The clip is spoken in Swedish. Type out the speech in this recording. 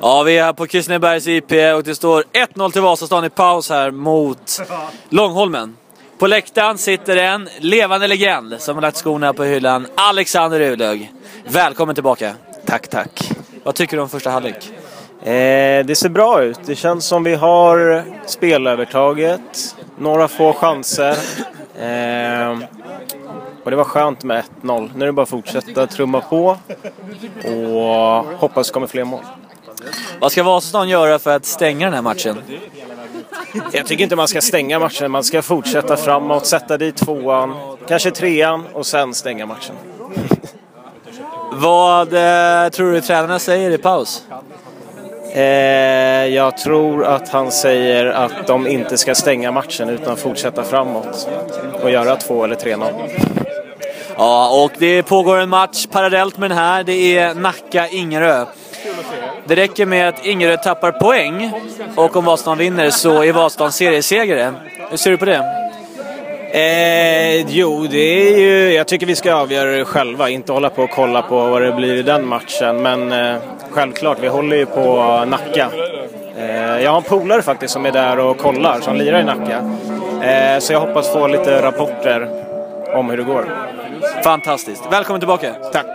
Ja, vi är här på Kristinebergs IP och det står 1-0 till Vasastan i paus här mot Långholmen. På läktaren sitter en levande legend som har lagt skorna på hyllan, Alexander Ulög. Välkommen tillbaka. Tack, tack. Vad tycker du om första halvlek? Eh, det ser bra ut. Det känns som vi har spelövertaget. Några få chanser. Eh, och det var skönt med 1-0. Nu är det bara att fortsätta trumma på och hoppas det kommer fler mål. Vad ska Vasastan göra för att stänga den här matchen? Jag tycker inte man ska stänga matchen. Man ska fortsätta framåt, sätta dit tvåan, kanske trean och sen stänga matchen. Vad eh, tror du tränarna säger i paus? Eh, jag tror att han säger att de inte ska stänga matchen utan fortsätta framåt och göra 2 eller 3-0. Ja, och det pågår en match parallellt med den här. Det är Nacka-Ingerö. Det räcker med att Ingerö tappar poäng och om Vasastan vinner så är Vasastan seriesegrare. Hur ser du på det? Eh, jo, det är ju, jag tycker vi ska avgöra det själva, inte hålla på och kolla på vad det blir i den matchen. Men eh, självklart, vi håller ju på Nacka. Eh, jag har en polare faktiskt som är där och kollar, som lirar i Nacka. Eh, så jag hoppas få lite rapporter om hur det går. Fantastiskt. Välkommen tillbaka. Tack!